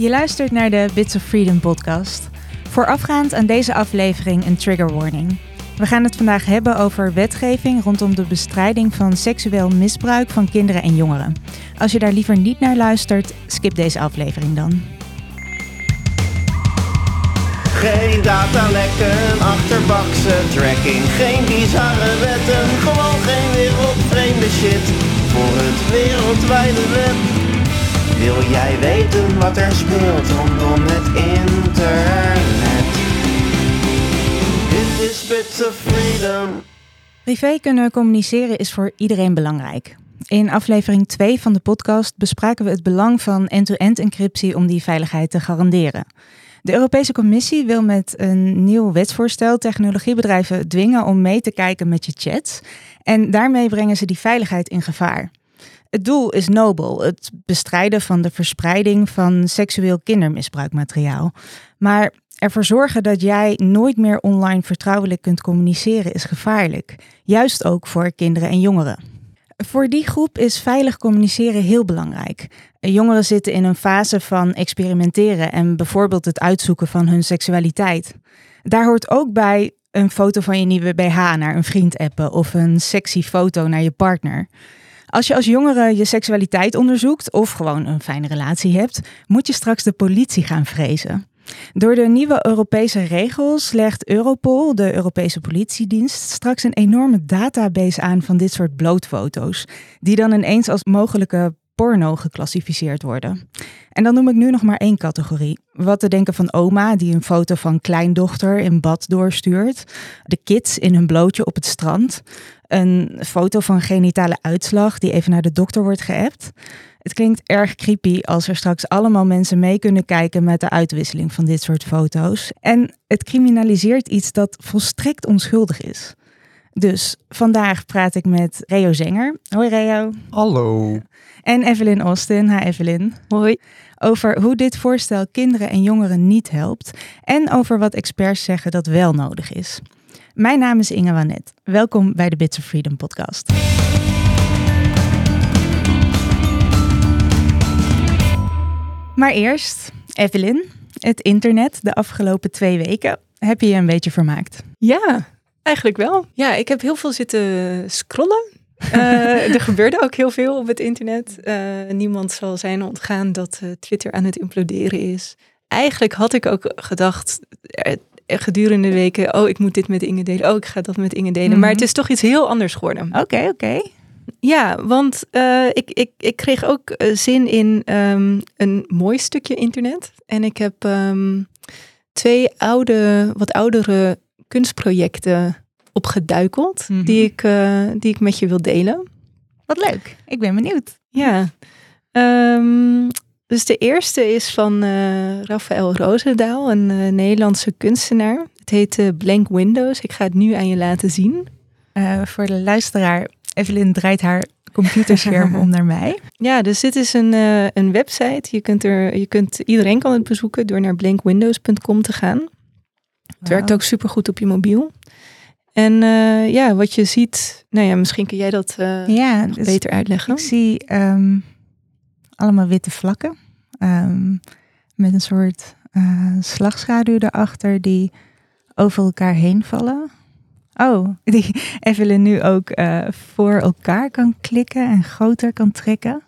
Je luistert naar de Bits of Freedom podcast. Voorafgaand aan deze aflevering een trigger warning. We gaan het vandaag hebben over wetgeving rondom de bestrijding van seksueel misbruik van kinderen en jongeren. Als je daar liever niet naar luistert, skip deze aflevering dan. Geen datalekken, achterbakse tracking, geen bizarre wetten, gewoon geen wereldvreemde shit voor het wereldwijde web. Wil jij weten wat er speelt rondom het internet? Dit is Bits of Freedom. Privé kunnen communiceren is voor iedereen belangrijk. In aflevering 2 van de podcast bespraken we het belang van end-to-end encryptie om die veiligheid te garanderen. De Europese Commissie wil met een nieuw wetsvoorstel technologiebedrijven dwingen om mee te kijken met je chats. En daarmee brengen ze die veiligheid in gevaar. Het doel is nobel, het bestrijden van de verspreiding van seksueel kindermisbruikmateriaal. Maar ervoor zorgen dat jij nooit meer online vertrouwelijk kunt communiceren is gevaarlijk, juist ook voor kinderen en jongeren. Voor die groep is veilig communiceren heel belangrijk. Jongeren zitten in een fase van experimenteren en bijvoorbeeld het uitzoeken van hun seksualiteit. Daar hoort ook bij een foto van je nieuwe BH naar een vriend appen of een sexy foto naar je partner. Als je als jongere je seksualiteit onderzoekt of gewoon een fijne relatie hebt, moet je straks de politie gaan vrezen. Door de nieuwe Europese regels legt Europol, de Europese politiedienst, straks een enorme database aan van dit soort blootfoto's, die dan ineens als mogelijke porno geclassificeerd worden. En dan noem ik nu nog maar één categorie. Wat te denken van oma die een foto van kleindochter in bad doorstuurt, de kids in hun blootje op het strand, een foto van genitale uitslag die even naar de dokter wordt geappt. Het klinkt erg creepy als er straks allemaal mensen mee kunnen kijken met de uitwisseling van dit soort foto's. En het criminaliseert iets dat volstrekt onschuldig is. Dus vandaag praat ik met Reo Zenger. Hoi Reo. Hallo. En Evelyn Austin. Hi Evelyn. Hoi. Over hoe dit voorstel kinderen en jongeren niet helpt. En over wat experts zeggen dat wel nodig is. Mijn naam is Inge Wanet. Welkom bij de Bits of Freedom podcast. Maar eerst, Evelyn, het internet de afgelopen twee weken. Heb je je een beetje vermaakt? Ja, eigenlijk wel. Ja, ik heb heel veel zitten scrollen. Uh, er gebeurde ook heel veel op het internet. Uh, niemand zal zijn ontgaan dat uh, Twitter aan het imploderen is. Eigenlijk had ik ook gedacht, gedurende de weken, oh, ik moet dit met Inge delen. Oh, ik ga dat met Inge delen. Maar het is toch iets heel anders geworden. Oké, okay, oké. Okay. Ja, want ik, ik, ik kreeg ook zin in um, een mooi stukje internet. En ik heb um, twee oude, wat oudere kunstprojecten opgeduikeld, mm -hmm. die, ik, uh, die ik met je wil delen. Wat leuk, ik ben benieuwd. Ja, um, dus de eerste is van uh, Rafael Roosendaal, een uh, Nederlandse kunstenaar. Het heet Blank Windows. Ik ga het nu aan je laten zien. voor de luisteraar, Evelyn draait haar computerscherm om naar mij. Ja, dus dit is een, een website. Je kunt er, je kunt, iedereen kan het bezoeken door naar blankwindows.com te gaan. Het wow. werkt ook supergoed op je mobiel. En ja, wat je ziet, nou ja, misschien kun jij dat ja, dus beter uitleggen. Ik zie um, allemaal witte vlakken. Um, met een soort uh, slagschaduw erachter die over elkaar heen vallen. Oh, die Evelyn nu ook uh, voor elkaar kan klikken en groter kan trekken.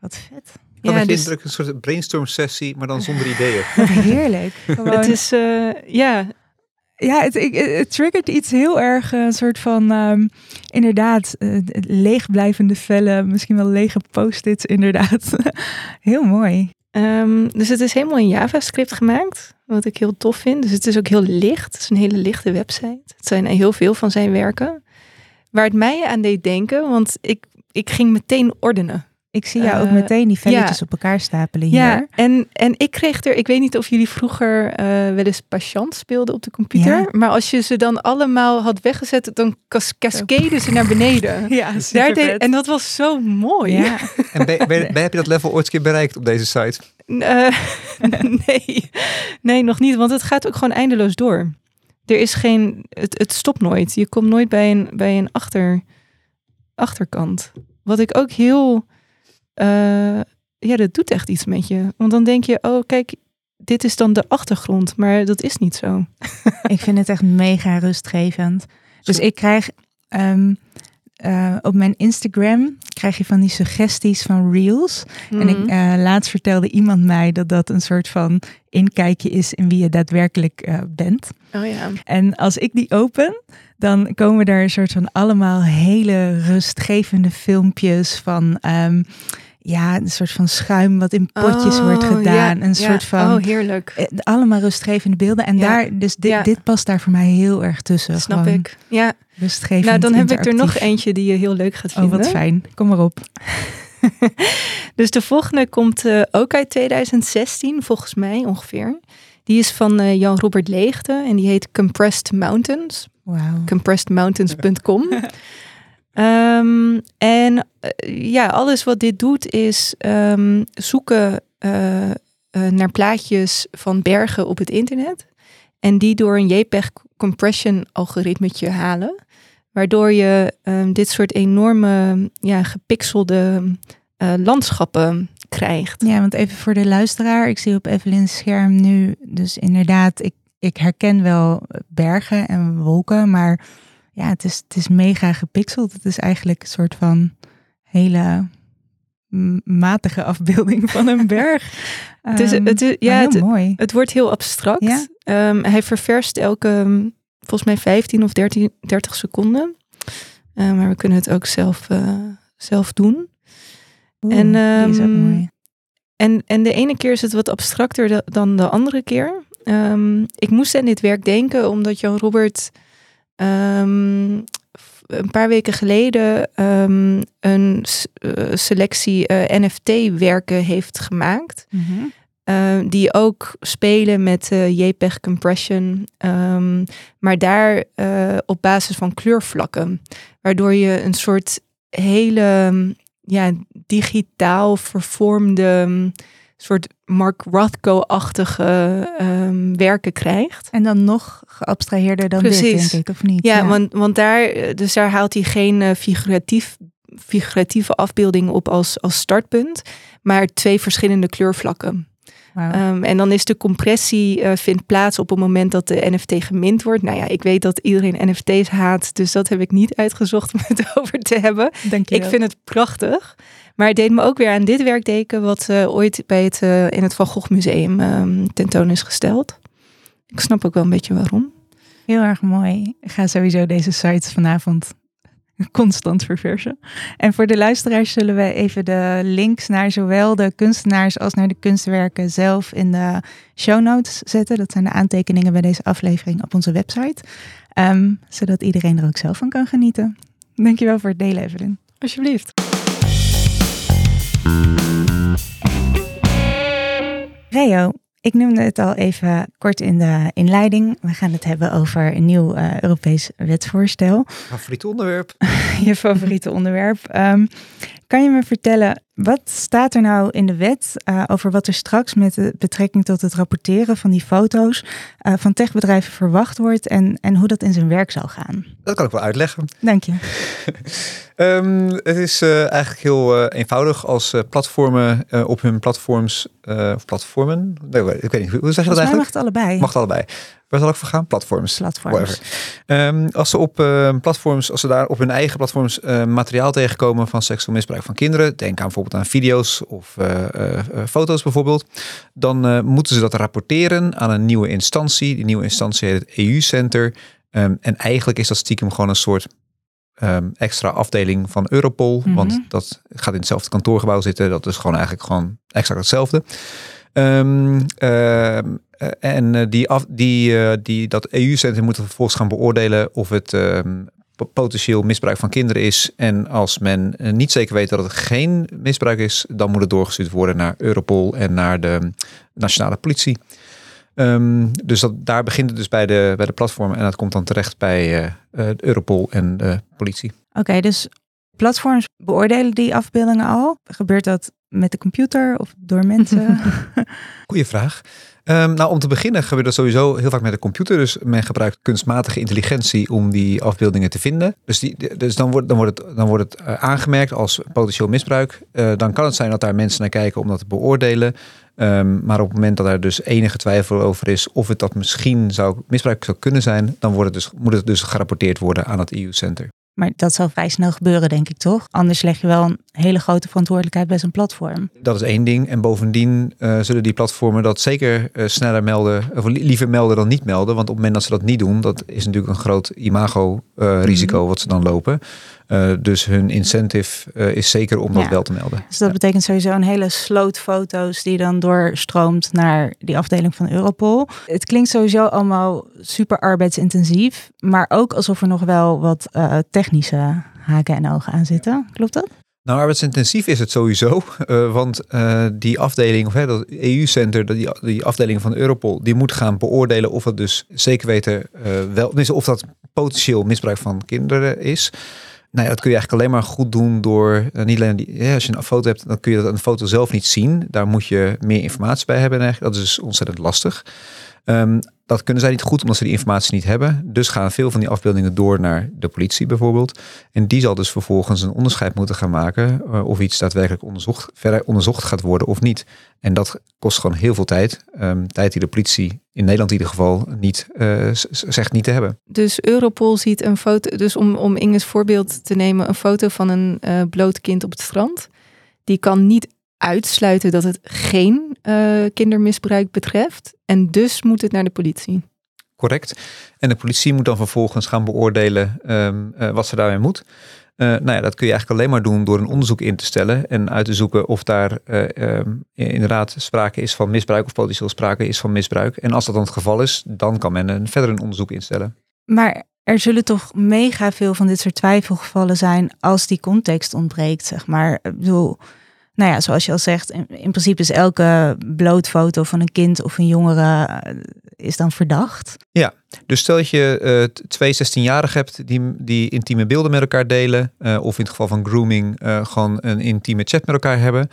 Wat vet. Ja, ja dus... indruk een soort brainstorm sessie, maar dan zonder ideeën. Heerlijk. Gewoon... Het is, uh, ja, ja, het, het, triggert iets heel erg, een soort van, um, inderdaad, uh, leegblijvende vellen, misschien wel lege post-its, inderdaad. heel mooi. Um, dus het is helemaal in JavaScript gemaakt, wat ik heel tof vind. Dus het is ook heel licht. Het is een hele lichte website. Het zijn heel veel van zijn werken. Waar het mij aan deed denken, want ik, ik ging meteen ordenen. Ik zie jou uh, ook meteen die velletjes ja. op elkaar stapelen hier. Ja, en, en ik kreeg er, ik weet niet of jullie vroeger uh, wel eens patiënt speelden op de computer. Ja. Maar als je ze dan allemaal had weggezet, dan cascaden ze naar beneden. Ja, Daar deed, En dat was zo mooi. Ja. en ben, ben, ben, heb je dat level ooit een keer bereikt op deze site? Uh, nee. nee, nog niet. Want het gaat ook gewoon eindeloos door. Er is geen, het, het stopt nooit. Je komt nooit bij een, bij een achter, achterkant. Wat ik ook heel uh, ja, dat doet echt iets met je. Want dan denk je, oh kijk, dit is dan de achtergrond, maar dat is niet zo. ik vind het echt mega rustgevend. Dus ik krijg ehm, eh, op mijn Instagram krijg je van die suggesties van reels. En ik, Mhm. eh, laatst vertelde iemand mij dat dat een soort van inkijkje is in wie je daadwerkelijk eh, bent. Oh ja. En als ik die open, dan komen er een soort van allemaal hele rustgevende filmpjes van. ehm, ja, een soort van schuim wat in potjes wordt Oh, gedaan. ja, een ja. soort van. Oh, heerlijk. eh, allemaal rustgevende beelden. En Ja. daar, dus dit, dit past daar voor mij heel erg tussen. Snap Gewoon ik. Ja, Rustgevend. nou dan heb ik er nog eentje die je heel leuk gaat Oh, vinden. wat fijn. Kom maar op. Dus de volgende komt eh, ook uit 2016, volgens mij ongeveer. Die is van eh, Jan-Robert Leegte en die heet Compressed Mountains. Wauw. compressedmountains.com. Ehm, en eh, ja, alles wat dit doet is ehm, zoeken eh, eh, naar plaatjes van bergen op het internet. En die door een JPEG compression algoritmetje halen. Waardoor je ehm, dit soort enorme ja, gepixelde landschappen krijgt. Ja, want even voor de luisteraar. Ik zie op Evelyn's scherm nu dus inderdaad, ik, ik herken wel bergen en wolken, maar ja, het is, het is mega gepixeld. Het is eigenlijk een soort van hele matige afbeelding van een berg. Het is, Ehm, het is, maar ja, heel het, mooi. Het wordt heel abstract. Ja? Ehm, hij ververst elke, volgens mij 15 of 13, 30 seconden. Eh, maar we kunnen het ook zelf, eh, zelf doen. Oeh, en, die is ook ehm, mooi. En, en de ene keer is het wat abstracter da- dan de andere keer. Ehm, ik moest aan dit werk denken omdat Jan Robert ehm, een paar weken geleden ehm, een eh, selectie eh, NFT-werken heeft gemaakt. Mhm. Uh, die ook spelen met eh, JPEG compression, ehm, maar daar op basis van kleurvlakken, waardoor je een soort hele ja, digitaal vervormde soort Mark Rothko-achtige ehm, werken krijgt. En dan nog geabstraheerder dan dit, denk ik, of niet? Ja, Want, want daar, eh, dus daar haalt hij geen eh, figuratief, figuratieve afbeeldingen op als, als startpunt, maar twee verschillende kleurvlakken. Um, en dan is de compressie uh, vindt plaats op het moment dat de NFT gemint wordt. Nou ja, ik weet dat iedereen NFT's haat, dus dat heb ik niet uitgezocht om het over te hebben. Dank je Ik vind het prachtig. Maar het deed me ook weer aan dit werk denken, wat uh, ooit bij het, uh, in het Van Gogh Museum um, tentoon is gesteld. Ik snap ook wel een beetje waarom. Heel erg mooi. Ik ga sowieso deze sites vanavond constant verversen. En voor de luisteraars zullen we even de links naar zowel de kunstenaars als naar de kunstwerken zelf in de show notes zetten. Dat zijn de aantekeningen bij deze aflevering op onze website. Um, zodat iedereen er ook zelf van kan genieten. Dankjewel voor het delen, Evelyn. Alsjeblieft. Reo, ik noemde het al even kort in de inleiding. We gaan het hebben over een nieuw uh, Europees wetsvoorstel. Favoriet onderwerp? Je favoriete onderwerp. Um, kan je me vertellen, wat staat er nou in de wet uh, over wat er straks met de betrekking tot het rapporteren van die foto's uh, van techbedrijven verwacht wordt en, en hoe dat in zijn werk zal gaan? Dat kan ik wel uitleggen. Dank je. um, het is uh, eigenlijk heel eenvoudig als platformen op hun platforms, of platformen, nee, ik weet niet, hoe zeg je dat eigenlijk? mag het allebei. Mag het allebei. Waar zal ik voor gaan? Platforms. Platforms. Um, als ze op platforms, als ze daar op hun eigen platforms materiaal tegenkomen van seksueel misbruik van kinderen, denk aan bijvoorbeeld aan video's of uh, foto's bijvoorbeeld, dan moeten ze dat rapporteren aan een nieuwe instantie. Die nieuwe instantie heet het EU-center. Um, en eigenlijk is dat stiekem gewoon een soort um, extra afdeling van Europol, mm -hmm. want dat gaat in hetzelfde kantoorgebouw zitten. Dat is gewoon eigenlijk gewoon exact hetzelfde. Um, uh, en die af, die, die, dat EU-centrum moet vervolgens gaan beoordelen of het potentieel misbruik van kinderen is. En als men uh, niet zeker weet dat het geen misbruik is, dan moet het doorgestuurd worden naar Europol en naar de nationale politie. Um, dus dat, daar begint het dus bij de, bij de platformen en dat komt dan terecht bij uh, Europol en de politie. Oké, okay, dus Platforms beoordelen die afbeeldingen al? Gebeurt dat met de computer of door mensen? Goeie vraag. Um, nou, om te beginnen gebeurt dat sowieso heel vaak met de computer. Dus men gebruikt kunstmatige intelligentie om die afbeeldingen te vinden. Dus, die, dus dan, wordt, dan wordt het, dan wordt het uh, aangemerkt als potentieel misbruik. Uh, dan kan het zijn dat daar mensen naar kijken om dat te beoordelen. Um, maar op het moment dat er dus enige twijfel over is of het dat misschien zou misbruik zou kunnen zijn, dan wordt dus, moet het dus gerapporteerd worden aan het EU-center. Maar dat zal vrij snel gebeuren, denk ik toch? Anders leg je wel een hele grote verantwoordelijkheid bij zo'n platform. Dat is één ding. En bovendien uh, zullen die platformen dat zeker uh, sneller melden, of liever melden dan niet melden. Want op het moment dat ze dat niet doen, dat is natuurlijk een groot imago-risico uh, mm wat ze dan lopen. Uh, dus hun incentive uh, is zeker om dat Ja. wel te melden. Dus dat Ja. betekent sowieso een hele sloot foto's die dan doorstroomt naar die afdeling van Europol. Het klinkt sowieso allemaal super arbeidsintensief, maar ook alsof er nog wel wat eh, technische haken en ogen aan zitten. Klopt dat? Nou, arbeidsintensief is het sowieso, eh, want eh, die afdeling, of hè, dat EU-center, die, die afdeling van Europol, die moet gaan beoordelen of het dus zeker weten eh, wel, of dat potentieel misbruik van kinderen is. Nou ja, dat kun je eigenlijk alleen maar goed doen door eh, niet alleen die, als je een foto hebt, dan kun je dat de foto zelf niet zien. Daar moet je meer informatie bij hebben. Eigenlijk. Dat is dus ontzettend lastig. Ehm, dat kunnen zij niet goed omdat ze die informatie niet hebben. Dus gaan veel van die afbeeldingen door naar de politie bijvoorbeeld. En die zal dus vervolgens een onderscheid moeten gaan maken eh, of iets daadwerkelijk onderzocht, verder onderzocht gaat worden of niet. En dat kost gewoon heel veel tijd. Ehm, tijd die de politie in Nederland in ieder geval niet eh, zegt niet te hebben. Dus Europol ziet een foto, dus om, om Inge's voorbeeld te nemen, een foto van een eh, bloot kind op het strand. Die kan niet uitsluiten dat het geen eh, kindermisbruik betreft. En dus moet het naar de politie. Correct. En de politie moet dan vervolgens gaan beoordelen ehm, eh, wat ze daarmee moet. Eh, nou ja, dat kun je eigenlijk alleen maar doen door een onderzoek in te stellen en uit te zoeken of daar eh, ehm, inderdaad sprake is van misbruik of potentieel sprake is van misbruik. En als dat dan het geval is, dan kan men een, verder een onderzoek instellen. Maar er zullen toch mega veel van dit soort twijfelgevallen zijn als die context ontbreekt, zeg maar. Ik bedoel, nou ja, zoals je al zegt, in, in principe is elke blootfoto van een kind of een jongere eh, is dan verdacht. Dus stel dat je eh, twee 16-jarigen hebt die, die intieme beelden met elkaar delen. eh, of in het geval van grooming gewoon een intieme chat met elkaar hebben.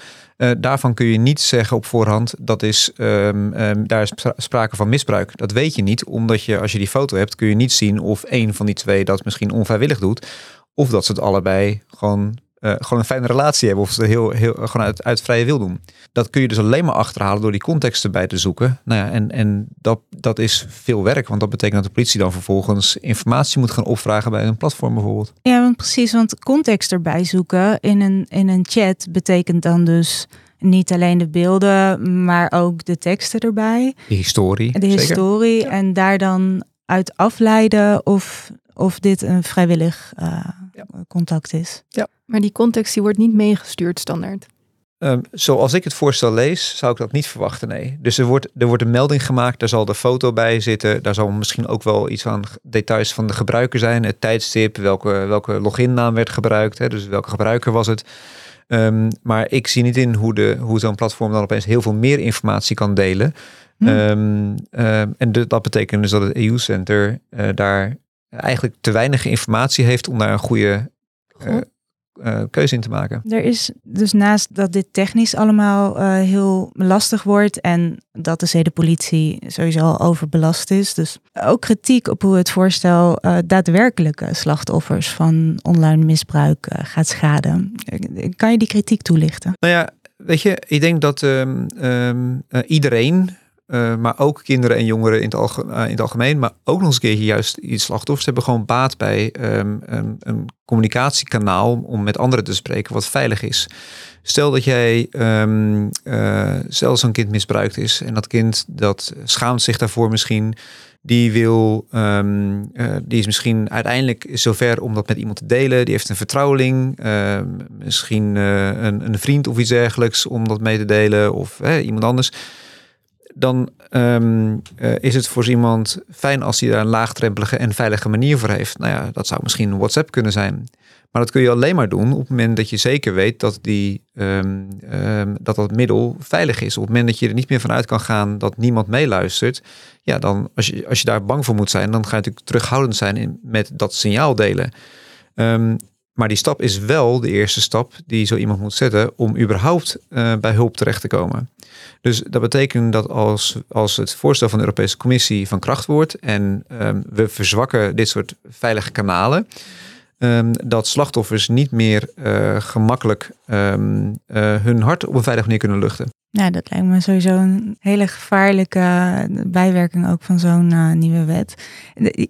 Daarvan kun je niet zeggen op voorhand dat is, ehm, daar is spra- sprake van misbruik. Dat weet je niet, omdat je als je die foto hebt kun je niet zien of een van die twee dat misschien onvrijwillig doet. Of dat ze het allebei gewoon, eh, gewoon een fijne relatie hebben. Of ze heel, heel, gewoon uit, uit vrije wil doen. Dat kun je dus alleen maar achterhalen door die context erbij te zoeken. Nou ja, en, en dat, dat is veel werk. Want dat betekent dat de politie dan vervolgens informatie moet gaan opvragen bij een platform bijvoorbeeld. Ja, want precies, want context erbij zoeken in een, in een chat betekent dan dus niet alleen de beelden, maar ook de teksten erbij, De historie. de zeker. historie en daar dan uit afleiden of, of dit een vrijwillig eh, Ja. contact is. Maar die context die wordt niet meegestuurd standaard. Ehm, zoals ik het voorstel lees, zou ik dat niet verwachten, nee. Dus er wordt, er wordt een melding gemaakt, daar zal de foto bij zitten. Daar zal misschien ook wel iets van details van de gebruiker zijn. Het tijdstip, welke, welke loginnaam werd gebruikt. Hè, dus welke gebruiker was het. Ehm, maar ik zie niet in hoe, de, hoe zo'n platform dan opeens heel veel meer informatie kan delen. Hm. Ehm, ehm, en de- dat betekent dus dat het EU-center eh, daar eigenlijk te weinig informatie heeft om daar een goede eh, eh, keuze in te maken. Er is dus naast dat dit technisch allemaal eh, heel lastig wordt en dat de zedenpolitie sowieso al overbelast is, dus ook kritiek op hoe het voorstel daadwerkelijke slachtoffers van online misbruik gaat schaden. Kan je die kritiek toelichten? Nou ja, weet je, ik denk dat ehm, ehm, eh, iedereen, eh, maar ook kinderen en jongeren in het, eh, in het algemeen, maar ook nog eens een keertje juist die slachtoffers hebben gewoon baat bij ehm, een, communicatiekanaal om met anderen te spreken wat veilig is. Stel dat jij, eh, stel zo'n kind misbruikt is en dat kind dat schaamt zich daarvoor misschien. Die wil, ehm, eh, die is misschien uiteindelijk zover om dat met iemand te delen. Die heeft een vertrouweling, misschien een, een vriend of iets dergelijks om dat mee te delen of iemand anders. Dan ehm, eh, is het voor iemand fijn als hij daar een laagdrempelige en veilige manier voor heeft. Nou ja, dat zou misschien WhatsApp kunnen zijn. Maar dat kun je alleen maar doen op het moment dat je zeker weet dat, die, ehm, ehm, dat dat middel veilig is. Op het moment dat je er niet meer vanuit kan gaan dat niemand meeluistert. Ja, dan als je, als je daar bang voor moet zijn, dan ga je natuurlijk terughoudend zijn met dat signaal delen. Ehm, Maar die stap is wel de eerste stap die zo iemand moet zetten om überhaupt uh, bij hulp terecht te komen. Dus dat betekent dat als, als het voorstel van de Europese Commissie van kracht wordt en um, we verzwakken dit soort veilige kanalen, um, dat slachtoffers niet meer uh, gemakkelijk um, uh, hun hart op een veilige manier kunnen luchten. Ja, dat lijkt me sowieso een hele gevaarlijke bijwerking ook van zo'n nieuwe wet.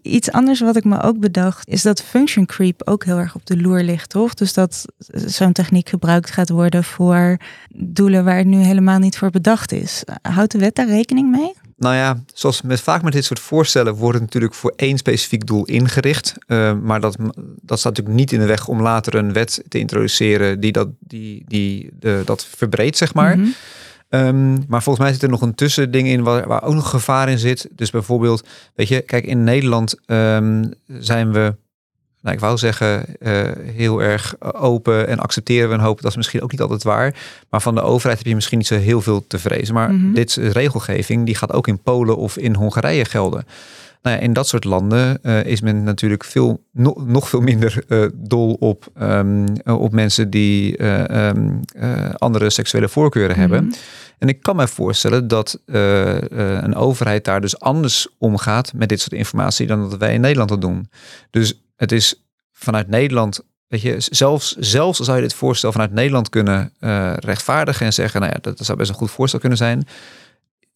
Iets anders wat ik me ook bedacht, is dat function creep ook heel erg op de loer ligt, toch? Dus dat zo'n techniek gebruikt gaat worden voor doelen waar het nu helemaal niet voor bedacht is. Houdt de wet daar rekening mee? Nou ja, zoals met, vaak met dit soort voorstellen wordt het natuurlijk voor één specifiek doel ingericht. Uh, maar dat, dat staat natuurlijk niet in de weg om later een wet te introduceren die dat, die, die, de, dat verbreedt, zeg maar. Mm -hmm. Um, maar volgens mij zit er nog een tussending in waar, waar, ook nog gevaar in zit. Dus bijvoorbeeld, weet je, kijk, in Nederland um, zijn we, nou, ik wou zeggen, uh, heel erg open en accepteren we en hopen dat is misschien ook niet altijd waar. Maar van de overheid heb je misschien niet zo heel veel te vrezen. Maar mm -hmm. dit regelgeving, die gaat ook in Polen of in Hongarije gelden. Nou ja, in dat soort landen uh, is men natuurlijk veel, no, nog veel minder uh, dol op, um, op mensen die um, andere seksuele voorkeuren mm -hmm. hebben. En ik kan me voorstellen dat een overheid daar dus anders omgaat met dit soort informatie dan dat wij in Nederland dat doen. Dus het is vanuit Nederland Weet je, zelfs, zelfs zou je dit voorstel vanuit Nederland kunnen rechtvaardigen en zeggen, nou ja, dat, dat zou best een goed voorstel kunnen zijn.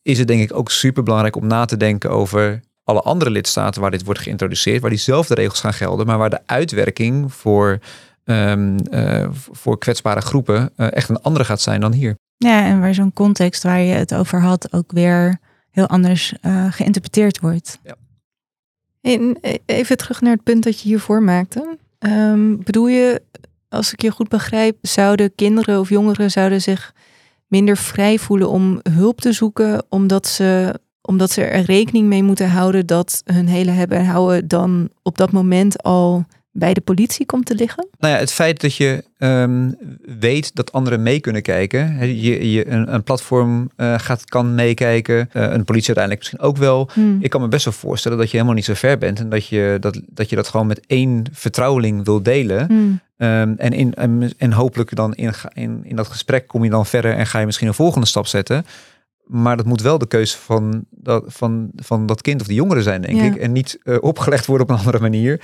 Is het denk ik ook super belangrijk om na te denken over alle andere lidstaten waar dit wordt geïntroduceerd, waar diezelfde regels gaan gelden, maar waar de uitwerking voor, um, uh, voor kwetsbare groepen uh, echt een andere gaat zijn dan hier. Ja, en waar zo'n context waar je het over had ook weer heel anders uh, geïnterpreteerd wordt. Ja. En even terug naar het punt dat je hiervoor maakte. Um, bedoel je, als ik je goed begrijp, zouden kinderen of jongeren zouden zich minder vrij voelen om hulp te zoeken, omdat ze omdat ze er rekening mee moeten houden dat hun hele hebben en houden dan op dat moment al bij de politie komt te liggen? Nou ja, het feit dat je um, weet dat anderen mee kunnen kijken. Je, je, een, een platform uh, gaat, kan meekijken. Uh, een politie uiteindelijk misschien ook wel. Hmm. Ik kan me best wel voorstellen dat je helemaal niet zo ver bent. En dat je dat, dat, je dat gewoon met één vertrouweling wil delen. Hmm. Um, en, in, en, en hopelijk dan in, in, in dat gesprek kom je dan verder en ga je misschien een volgende stap zetten. Maar dat moet wel de keuze van dat, van, van dat kind of die jongere zijn, denk ja. ik. En niet uh, opgelegd worden op een andere manier.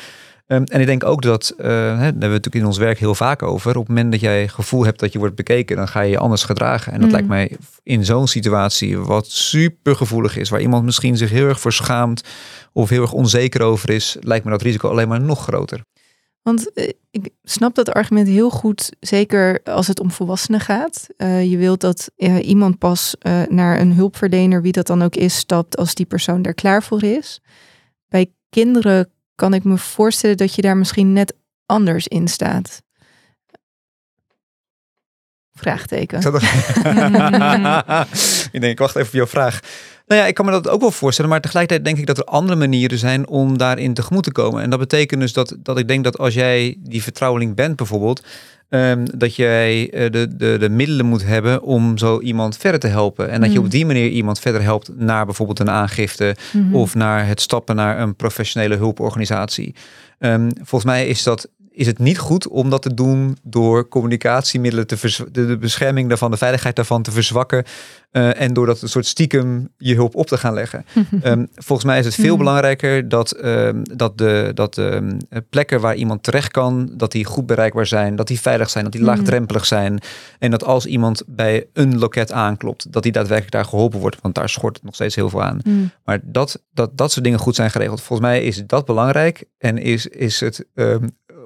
Um, en ik denk ook dat, uh, hè, daar hebben we natuurlijk in ons werk heel vaak over. Op het moment dat jij gevoel hebt dat je wordt bekeken, dan ga je je anders gedragen. En dat mm. lijkt mij in zo'n situatie wat super gevoelig is, waar iemand misschien zich heel erg voor schaamt of heel erg onzeker over is, lijkt me dat risico alleen maar nog groter. Want uh, ik snap dat argument heel goed, zeker als het om volwassenen gaat. Uh, je wilt dat uh, iemand pas naar een hulpverlener, wie dat dan ook is, stapt als die persoon er klaar voor is. Bij kinderen kan ik me voorstellen dat je daar misschien net anders in staat. Vraagteken. ik denk, ik wacht even op jouw vraag. Nou ja, ik kan me dat ook wel voorstellen, maar tegelijkertijd denk ik dat er andere manieren zijn om daarin tegemoet te komen. En dat betekent dus dat, dat ik denk dat als jij die vertrouweling bent bijvoorbeeld, um, dat jij uh, de, de, de middelen moet hebben om zo iemand verder te helpen. En dat je op die manier iemand verder helpt naar bijvoorbeeld een aangifte mm -hmm. of naar het stappen naar een professionele hulporganisatie. Um, volgens mij is dat is het niet goed om dat te doen door communicatiemiddelen te vers- de, de bescherming daarvan, de veiligheid daarvan te verzwakken. Uh, en door dat een soort stiekem je hulp op te gaan leggen. um, volgens mij is het veel belangrijker dat, um, dat de dat, um, plekken waar iemand terecht kan, dat die goed bereikbaar zijn, dat die veilig zijn, dat die laagdrempelig zijn. En dat als iemand bij een loket aanklopt, dat die daadwerkelijk daar geholpen wordt. Want daar schort het nog steeds heel veel aan. Mm. Maar dat, dat dat soort dingen goed zijn geregeld. Volgens mij is dat belangrijk. En is, is het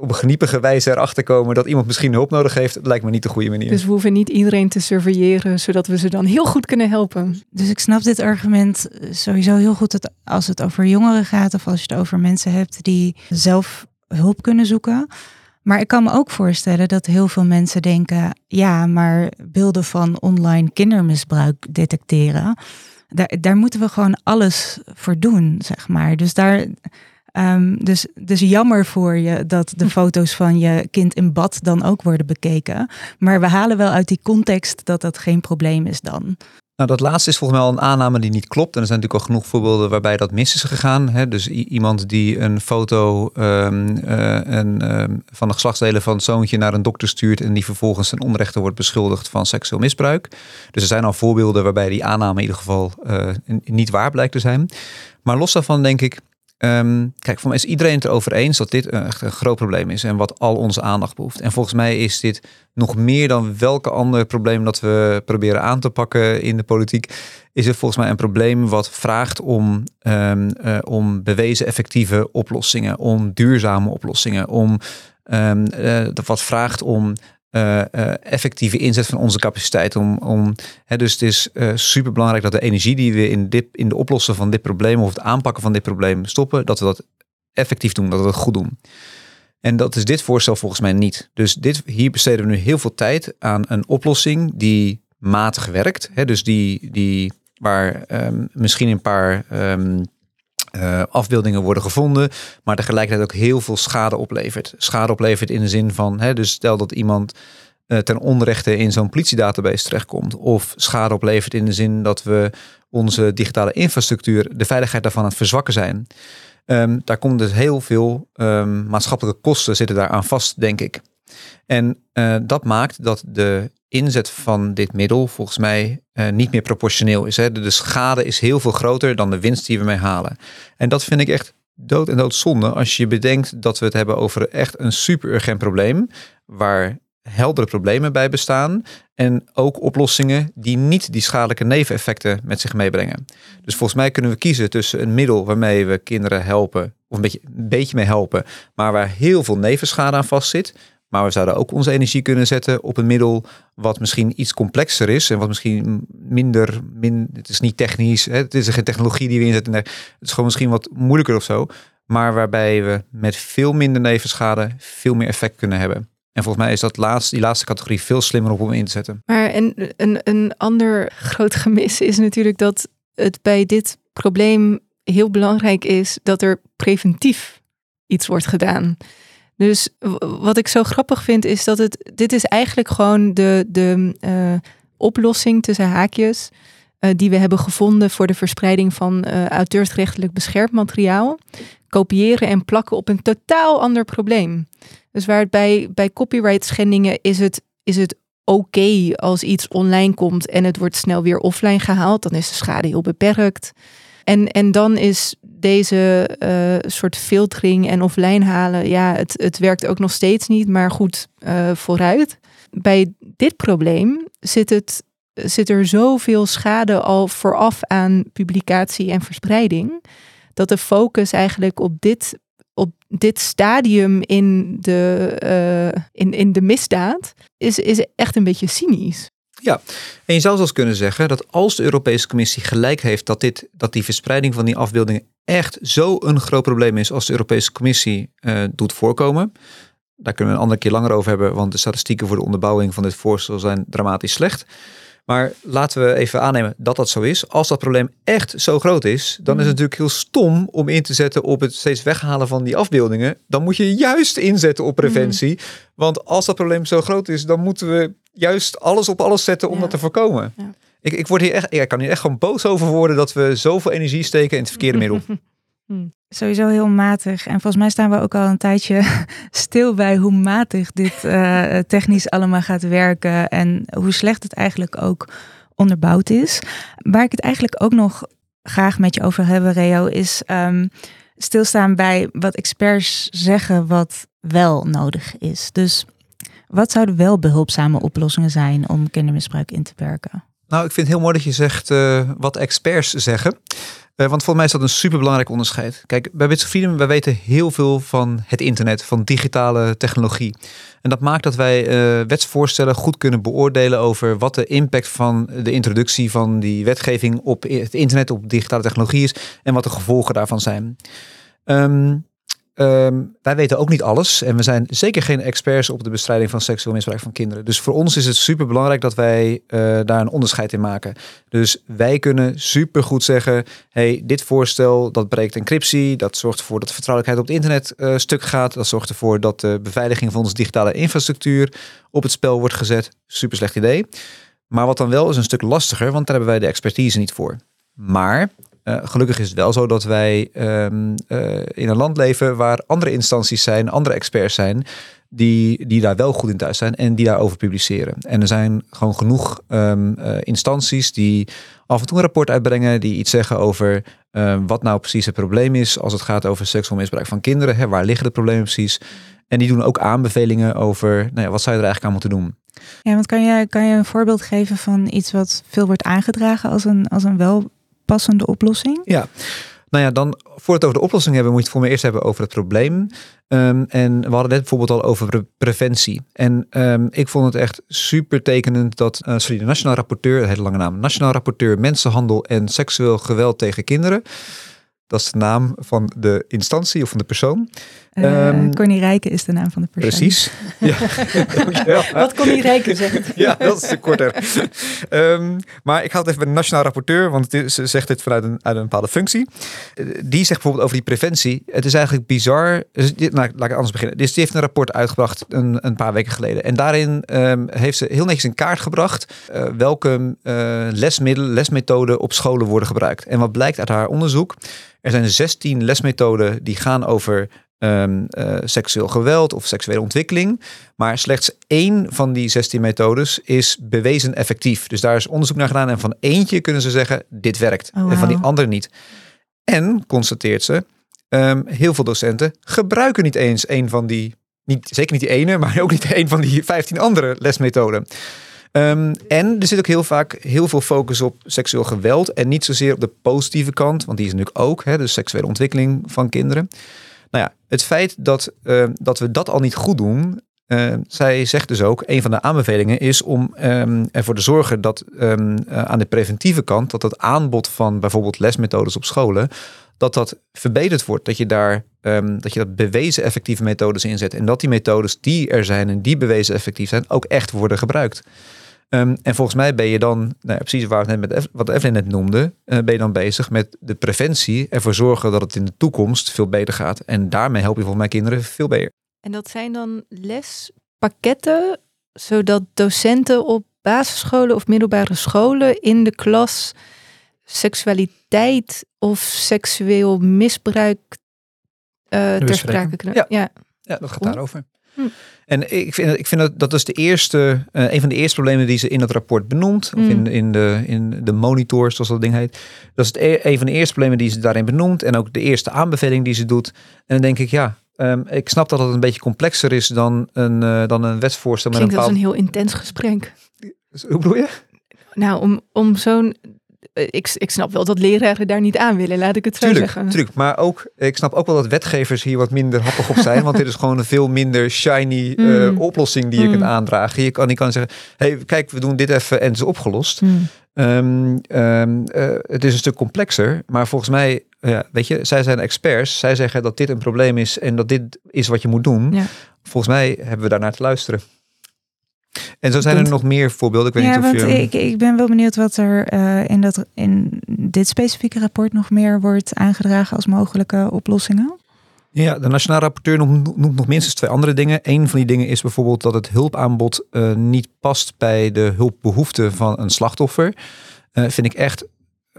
op een geniepige wijze erachter komen dat iemand misschien hulp nodig heeft, lijkt me niet de goede manier. Dus we hoeven niet iedereen te surveilleren, zodat we ze dan heel goed kunnen helpen. Dus ik snap dit argument sowieso heel goed dat als het over jongeren gaat of als je het over mensen hebt die zelf hulp kunnen zoeken. Maar ik kan me ook voorstellen dat heel veel mensen denken: ja, maar beelden van online kindermisbruik detecteren, daar, daar moeten we gewoon alles voor doen, zeg maar. Dus daar Um, dus, dus jammer voor je dat de foto's van je kind in bad dan ook worden bekeken. Maar we halen wel uit die context dat dat geen probleem is dan. Nou, dat laatste is volgens mij al een aanname die niet klopt. En er zijn natuurlijk al genoeg voorbeelden waarbij dat mis is gegaan. Hè? Dus iemand die een foto um, van de geslachtsdelen van het zoontje naar een dokter stuurt en die vervolgens een onrechter wordt beschuldigd van seksueel misbruik. Dus er zijn al voorbeelden waarbij die aanname in ieder geval uh, niet waar blijkt te zijn. Maar los daarvan denk ik, Um, kijk, voor mij is iedereen het erover eens dat dit echt een groot probleem is en wat al onze aandacht behoeft. En volgens mij is dit nog meer dan welke andere probleem dat we proberen aan te pakken in de politiek, is het volgens mij een probleem wat vraagt om, um, uh, om bewezen effectieve oplossingen, om duurzame oplossingen, om um, wat vraagt om uh, effectieve inzet van onze capaciteit. Om, om, hè, dus het is uh, super belangrijk dat de energie die we in, dit, in de oplossen van dit probleem of het aanpakken van dit probleem stoppen, dat we dat effectief doen, dat we dat goed doen. En dat is dit voorstel volgens mij niet. Dus dit, hier besteden we nu heel veel tijd aan een oplossing die matig werkt. Hè, dus die, die waar um, misschien een paar um, uh, afbeeldingen worden gevonden, maar tegelijkertijd ook heel veel schade oplevert. Schade oplevert in de zin van, hè, dus stel dat iemand uh, ten onrechte in zo'n politiedatabase terechtkomt, of schade oplevert in de zin dat we onze digitale infrastructuur, de veiligheid daarvan aan het verzwakken zijn. Um, daar komt dus heel veel um, maatschappelijke kosten zitten daar aan vast, denk ik. En uh, dat maakt dat de inzet van dit middel volgens mij uh, niet meer proportioneel is. Hè. De, de, schade is heel veel groter dan de winst die we mee halen. En dat vind ik echt dood en doodzonde als je bedenkt dat we het hebben over echt een super urgent probleem waar heldere problemen bij bestaan en ook oplossingen die niet die schadelijke neveneffecten met zich meebrengen. Dus volgens mij kunnen we kiezen tussen een middel waarmee we kinderen helpen of een beetje, een beetje mee helpen, maar waar heel veel nevenschade aan vastzit, maar we zouden ook onze energie kunnen zetten op een middel wat misschien iets complexer is en wat misschien minder, min, het is niet technisch, hè, het is geen technologie die we inzetten, het is gewoon misschien wat moeilijker of zo, maar waarbij we met veel minder nevenschade veel meer effect kunnen hebben. En volgens mij is dat laatste, die laatste categorie veel slimmer op om in te zetten. Maar en, een, een ander groot gemis is natuurlijk dat het bij dit probleem heel belangrijk is dat er preventief iets wordt gedaan. Dus wat ik zo grappig vind is dat het, dit is eigenlijk gewoon de, de uh, oplossing tussen haakjes uh, die we hebben gevonden voor de verspreiding van uh, auteursrechtelijk beschermd materiaal. Kopiëren en plakken op een totaal ander probleem. Dus waar het bij, bij copyright schendingen is het, is het oké als iets online komt en het wordt snel weer offline gehaald. Dan is de schade heel beperkt. En, en dan is deze uh, soort filtering en offline halen, ja, het, het werkt ook nog steeds niet, maar goed, uh, vooruit. Bij dit probleem zit, het, zit er zoveel schade al vooraf aan publicatie en verspreiding, dat de focus eigenlijk op dit, op dit stadium in de, uh, in, in de misdaad is, is echt een beetje cynisch. Ja, en je zou zelfs kunnen zeggen dat als de Europese Commissie gelijk heeft dat, dit, dat die verspreiding van die afbeeldingen echt zo een groot probleem is als de Europese Commissie uh, doet voorkomen. Daar kunnen we een andere keer langer over hebben, want de statistieken voor de onderbouwing van dit voorstel zijn dramatisch slecht. Maar laten we even aannemen dat dat zo is. Als dat probleem echt zo groot is, dan is het natuurlijk heel stom om in te zetten op het steeds weghalen van die afbeeldingen. Dan moet je juist inzetten op preventie. Want als dat probleem zo groot is, dan moeten we juist alles op alles zetten om dat te voorkomen. Ja. Ik, ik, word hier echt, ik kan hier echt gewoon boos over worden dat we zoveel energie steken in het verkeerde middel. Hmm. Sowieso heel matig. En volgens mij staan we ook al een tijdje stil bij hoe matig dit uh, technisch allemaal gaat werken. En hoe slecht het eigenlijk ook onderbouwd is. Waar ik het eigenlijk ook nog graag met je over hebben, Reo, is um, stilstaan bij wat experts zeggen wat wel nodig is. Dus wat zouden wel behulpzame oplossingen zijn om kindermisbruik in te perken? Nou, ik vind het heel mooi dat je zegt uh, wat experts zeggen. Uh, want volgens mij is dat een superbelangrijk onderscheid. Kijk, bij Bits Freedom, wij weten heel veel van het internet, van digitale technologie. En dat maakt dat wij uh, wetsvoorstellen goed kunnen beoordelen over wat de impact van de introductie van die wetgeving op het internet, op digitale technologie is en wat de gevolgen daarvan zijn. Um, Um, wij weten ook niet alles en we zijn zeker geen experts op de bestrijding van seksueel misbruik van kinderen. Dus voor ons is het super belangrijk dat wij uh, daar een onderscheid in maken. Dus wij kunnen super goed zeggen: hey, dit voorstel dat breekt encryptie, dat zorgt ervoor dat de vertrouwelijkheid op het internet uh, stuk gaat, dat zorgt ervoor dat de beveiliging van onze digitale infrastructuur op het spel wordt gezet. Super slecht idee. Maar wat dan wel is een stuk lastiger, want daar hebben wij de expertise niet voor. Maar eh, gelukkig is het wel zo dat wij ehm, eh, in een land leven waar andere instanties zijn, andere experts zijn, die, die daar wel goed in thuis zijn en die daarover publiceren. En er zijn gewoon genoeg ehm, eh, instanties die af en toe een rapport uitbrengen, die iets zeggen over ehm, wat nou precies het probleem is als het gaat over seksueel misbruik van kinderen. Hè, waar liggen de problemen precies? En die doen ook aanbevelingen over nou ja, wat zou je er eigenlijk aan moeten doen. Ja, want kan je, kan je een voorbeeld geven van iets wat veel wordt aangedragen als een, als een wel passende oplossing? Ja. Nou ja, dan voor het over de oplossing hebben, moet je het voor me eerst hebben over het probleem. Ehm, en we hadden net bijvoorbeeld al over pre- preventie. En ehm, ik vond het echt super tekenend dat eh, sorry, de Nationaal Rapporteur, het hele lange naam, Nationaal Rapporteur Mensenhandel en Seksueel Geweld tegen Kinderen. Dat is de naam van de instantie of van de persoon. Eh Ehm, Corny Rijken is de naam van de persoon. Precies. Ja, dankjewel. Wat kon die rijken zeggen? Ja, dat is te korter. Ehm, maar ik ga het even bij de nationaal rapporteur, want het is, ze zegt dit vanuit een, uit een bepaalde functie. Eh, Die zegt bijvoorbeeld over die preventie. Het is eigenlijk bizar. Dus nou, laat ik anders beginnen. Dus die heeft een rapport uitgebracht een, een paar weken geleden. En daarin ehm, heeft ze heel netjes in kaart gebracht eh, welke eh, lesmiddelen, lesmethoden op scholen worden gebruikt. En wat blijkt uit haar onderzoek? Er zijn 16 lesmethoden die gaan over ehm, eh, seksueel geweld of seksuele ontwikkeling. Maar slechts één van die 16 methodes is bewezen effectief. Dus daar is onderzoek naar gedaan. En van eentje kunnen ze zeggen, dit werkt. Oh, En van die andere niet. En, constateert ze, ehm, heel veel docenten gebruiken niet eens een van die... Niet, zeker niet die ene, maar ook niet een van die 15 andere lesmethoden. Ehm, en er zit ook heel vaak heel veel focus op seksueel geweld. En niet zozeer op de positieve kant, want die is natuurlijk ook. Hè, de seksuele ontwikkeling van kinderen. Nou ja, het feit dat, eh, dat we dat al niet goed doen. eh, zij zegt dus ook, een van de aanbevelingen is om ehm, ervoor te zorgen dat ehm, eh, aan de preventieve kant, dat het aanbod van bijvoorbeeld lesmethodes op scholen, dat dat verbeterd wordt. Dat je daar ehm, dat je dat bewezen effectieve methodes inzet. En dat die methodes die er zijn en die bewezen effectief zijn, ook echt worden gebruikt. Ehm, en volgens mij ben je dan, nou ja, precies waar we het net met Ef- wat Evelyn net noemde, eh, ben je dan bezig met de preventie, ervoor zorgen dat het in de toekomst veel beter gaat. En daarmee help je volgens mij kinderen veel beter. En dat zijn dan lespakketten, zodat docenten op basisscholen of middelbare scholen in de klas seksualiteit of seksueel misbruik eh, ter sprake kunnen. Ja. ja. Ja, dat gaat daarover. Hm. En ik vind, ik vind dat dat is de eerste, eh, een van de eerste problemen die ze in het rapport benoemt. Of in, in, de, in de monitors, zoals dat ding heet. Dat is het, e- een van de eerste problemen die ze daarin benoemt. En ook de eerste aanbeveling die ze doet. En dan denk ik, ja, ehm, ik snap dat het een beetje complexer is dan een, eh, dan een wetsvoorstel. Met een als bepaald... een heel intens gesprek. Hoe bedoel je? Nou, om, om zo'n... eh, Ik, ik snap wel dat leraren daar niet aan willen, laat ik het zo Tuurlijk, zeggen. tuurlijk. Maar ook, ik snap ook wel dat wetgevers hier wat minder happig op zijn. want dit is gewoon een veel minder shiny eh, Mm. oplossing die je Mm. kunt aandragen. Je kan niet kan zeggen, hey, kijk, we doen dit even en het is opgelost. Hmm. Ehm, ehm, eh, het is een stuk complexer, maar volgens mij, ja, weet je, zij zijn experts. Zij zeggen dat dit een probleem is en dat dit is wat je moet doen. Ja. Volgens mij hebben we daarnaar te luisteren. En zo zijn er nog meer voorbeelden. Ik weet ja, niet of want je... ik, ik ben wel benieuwd wat er eh, in, dat, in dit specifieke rapport nog meer wordt aangedragen als mogelijke oplossingen. Ja, de nationale rapporteur noemt, noemt nog minstens twee andere dingen. Een van die dingen is bijvoorbeeld dat het hulpaanbod eh, niet past bij de hulpbehoeften van een slachtoffer. Eh, vind ik echt